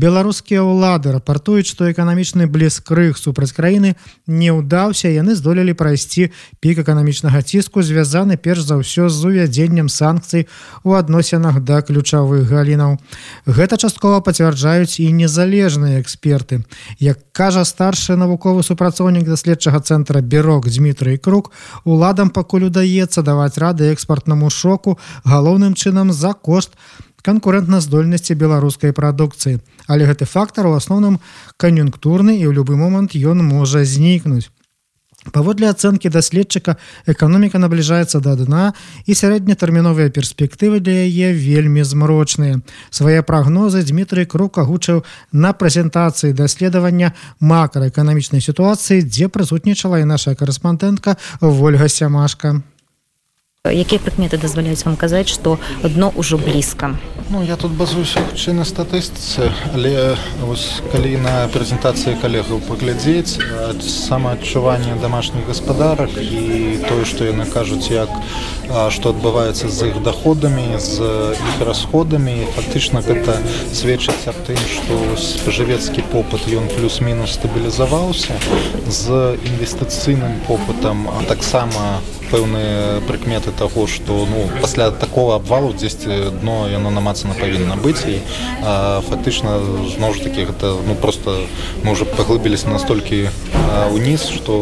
Беларускія ўлады рапартуюць што эканамічны блескрых супраць краіны не ўдаўся яны здолелі прайсці пік эканамічнага ціску звязаны перш за ўсё з увядзеннем санкцый у адносінах да ключавых галінаў. Гэта часткова пацвярджаюць і незалежныя эксперты. Як кажа старшы навуковы супрацоўнік даследчага цэнтра бюрок Дмітрый круг уладам пакуль удаецца даваць рады экспартнаму шоку галоўным чынам за кошт на канкурэнтназдольнасці беларускай прадукцыі. Але гэты фактор у асноўным кан'юнктурны і ў любы момант ён можа знікнуць. Паводле ацэнкі даследчыка эканоміка набліжаецца да дна і сярэднетэрміновыя перспектывы для яе вельмі змрочныя. Свае прагнозы Дмітрый круг агучыў на прэзентацыі даследавання макраэканамічнай сітуацыі дзе прысутнічала і наша корэспандэнтка ольга сямашка якія прыкметы дазваляюць вам казаць што дно ўжо блізка? Ну я тут базуюся хутчэй на статыстыцы але вось калі на прэзентацыі калегаў паглядзець самаадчуванне домашніх гаспадарак і тое што яны кажуць як што адбываецца з іх доходамі з іх расходамі фактычна гэта сведчыць аб тым што спажывецкі попыт ён плюс-мінус стабілізаваўся з інвестыцыйным попытам таксама у пэўныя прыкметы таго што ну пасля такого абвалу дзесьці дно яно намацана павінна быць і фактычна зноў ж таки гэта ну просто мы уже паглыбіліся настолькі уніз што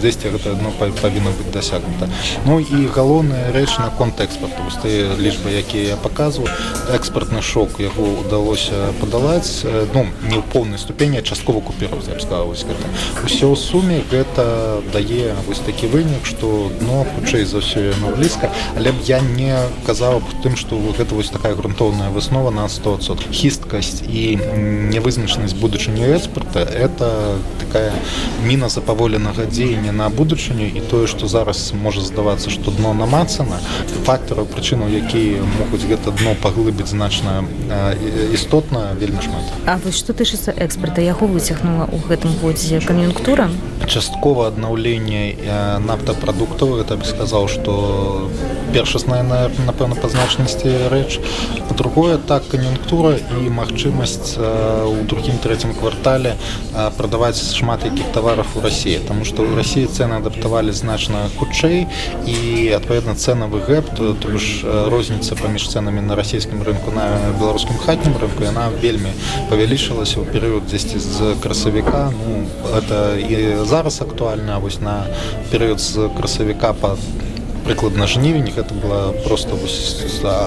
дзесьці гэта дно павінна быць дасягнута. Ну і галоўная рэч наконт экспорту тыя лічбы якія я паказваю экспартны шок яго удалося падалаць ну не ў поўнай ступені часткова купіраваць я б сказал вось гэта. Ўсё ў суме гэта дае вось такі вынік што дно ну, хутчэй за ўсё яно блізка. Але б я не казаў б тым што гэта вось такая грунтоўная выснова на 100 хісткасць і нявызначанасць будучыні экспорта это такая міна запаволенага дзеяння на будучыню і тое што зараз можа здавацца што дно намацана фактараў прычынаў якія могуць гэта дно паглыбіць значна істотна вельмі шмат. А вось што тычыцца экспорта яго выцягнула ў гэтым годзе кан'юнктура? Часткова аднаўленне нафтапрадуктаў гэта бы сказаў што першасная напэўна па значнасці рэч. По-другое так кан'юнктура і магчымасць у другім трэцім квартале прадаваць шмат якіх тавараў у рассіі Таму што ў рассіі цены адаптавалі значна хутчэй і адпаведна цэнавы гэп то ж розніца паміж цэнамі на расійскім рынку на беларускім хатнім рынку яна вельмі павялічылася ў перыяд дзесьці з красавіка. Ну, это і зараз актуальна вось на перыяд з красавіка по прыкладна жнівень гэта была просто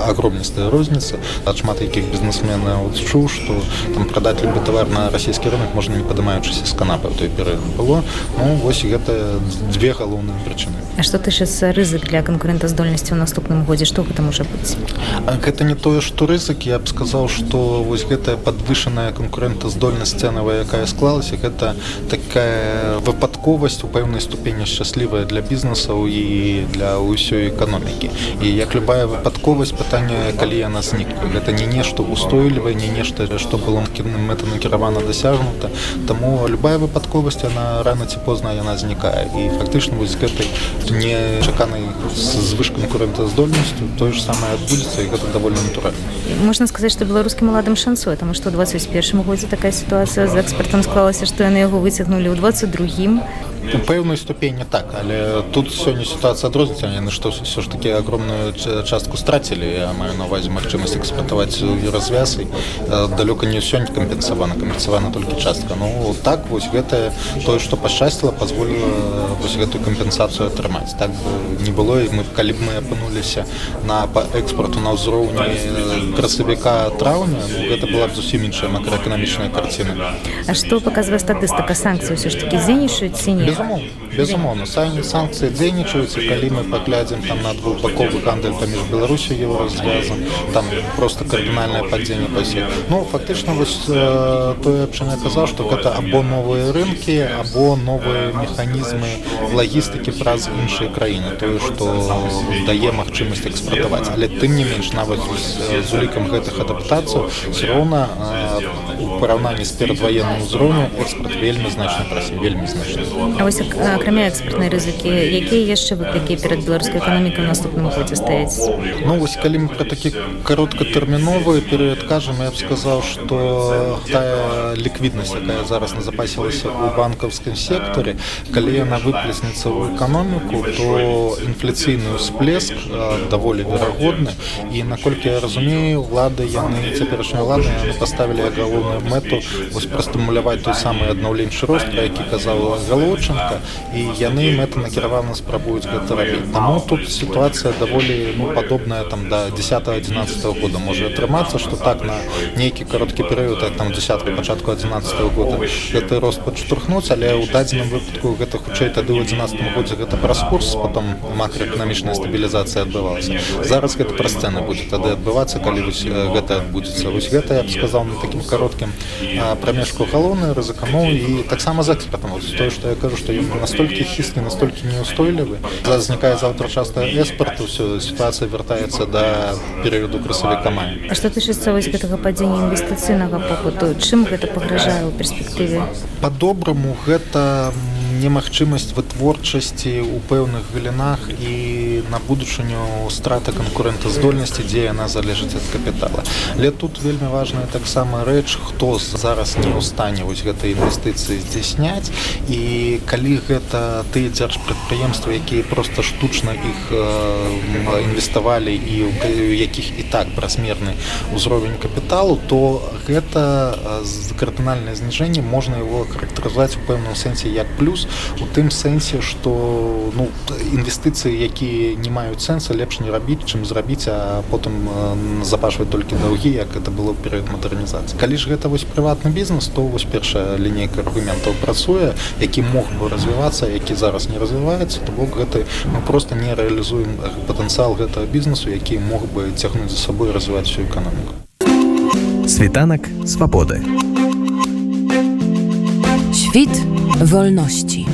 огромністая розніца ад шмат якіх бізнесмена чуў што там прадаць любы тавар на расійскі рынок можна не падымаючыся з канапы той перыяд было. Ну вось гэта две галоўныя прычыны А што тычыцца рызык для канкурэнтаздольнасці ў наступным годзе што гэта можа быць гэта не тое што рызык. Я б сказаў што вось гэтая падвышаная канкурэнтаздольнасць цэнавая якая склалася гэта такая выпадковасць у пэўнай ступені шчаслівая для бізнесаў і для ўсёй эканомікі. І як любая выпадковасць пытання калі яна знікне гэта не нешта устойлівае не нешта што было мэта накіравана дасягнута. Таму любая выпадковасць она рано ці позна яна знікае. І фактычна вось гэтай нечаканай звыш канкурэнтаздольнасцю тое ж самае адбудзецца і гэта даволі натуральна. Можна сказаць што беларускім уладам шансуе таму што 21 годзе такая сітуацыя з экспартам склалася што яны яго выцягнулі ў 22 у пэўнай ступені так але тут сёння сітуацыя адрозніцца яны што все ж таки огромную частку страцілі. Я маю на увазе магчымасць эксплуатаваць развязы далёка не сёння кампенсавана кампенсавана толькі частка. Ну так вось гэтае тое што пашчасціла позволіла вось гэтую кампенсацыю атрымаць. Так не было і мы калі б мы апынуліся на па экспорту на ўзроўні красавіка траўня ну, гэта была б зусім іншая макраэканамічная карціна А што паказвае статыстыка? Санкцыі ўсё ж таки дзейнічаюць ці не somos безумоўно самі санкцыі дзейнічаюцца калі мы паглядзім там на двухбаковы гандаль паміж беларусю его развязан там просто кардынальнае падзенне пасе ну фактычна вось тое чым я казаў што гэта або новыя рынкі або новыя механізмы лагістыкі праз іншыя краіны тое што дае магчымасць экспартаваць. Але тым не менш нават з улікам гэтых адаптацыяў все роўна у параўнанні з перадваенным узроўню экспорт вельмі значна прасе вельмі значна А вось акрамя экспартнай рызыкі якія яшчэ выклікі перад беларускай эканомікай у наступным годзе стаяць Ну вось калі мы пра такі кароткатэрміновы перыяд кажам я б сказаў што тая ліквіднасць якая зараз назапасілася ў банкаўскім сектары калі яна выплеснецца ў эканоміку то інфляцыйны ўсплеск даволі верагодны і наколькі я разумею улады яны цяперашняй улады паставілі галоўную мэту вось прастымуляваць той самы аднаўленчы рост пра які казала галоўчынка і яны мэта накіравана спрабуюць гэта рабіць таму тут сітуацыя даволі ну, падобная там да 10 11 -го года можа атрымацца што так на нейкі кароткі перыяд там десятка пачатку 11 -го года гэты рост падштурхнуць але ў дадзеным выпадку гэта хутчэй тады ў 11 годзе гэта праз курс потом макроэканамічная стабілізацыя адбывалася зараз гэта пра сцэны будзе тады адбывацца калі вось гэта адбудзецца. Вось гэта я б сказал на такім кароткім прамежку галоўную рызыкану і таксама з экспертам тое што я кажу што ён настолькі хісты настолькі неустойлівы знікае заўтра часта эспарту все сітуацыя вяртаецца да перыяду красавіка мая. А што тычыцца вось гэтага падзення інвестыцыйнага попыту? Чым гэта пагражае ў перспектыве по-добраму гэта немагчымасць вытворчасці ў пэўных галінах і на будучыню страта канкурэнтаздольнасці дзе яна залежыць ад капітала. Але тут вельмі важная таксама рэч хто зараз не ў стане вось гэтай інвестыцыі здзяйсняць. І калі гэта ты дзяржпрадпрыемствы якія просто штучна іх інвеставалі і у якіх і так празмерны ўзровень капіталу то гэта з кардынальнае зніжэнне можна его характарызаваць у пэўным сэнсе як плюс у тым сэнсе што ну інвестыцыі якія не маюць сэнса лепш не рабіць чым зрабіць а потым запашваць толькі даўгі як это было перад мадэрнізацыі калі ж гэта вось прыватны бізнес то вось першая лінейка аргументаў працуе які мог бы развівацца які зараз не развіваецца то бок гэты мы просто не рэалізуем патэнцыял гэтага бізнесу які мог бы цягнуць за сабой развіваць всю эканоміку Світанак свабоды. Świt wolności.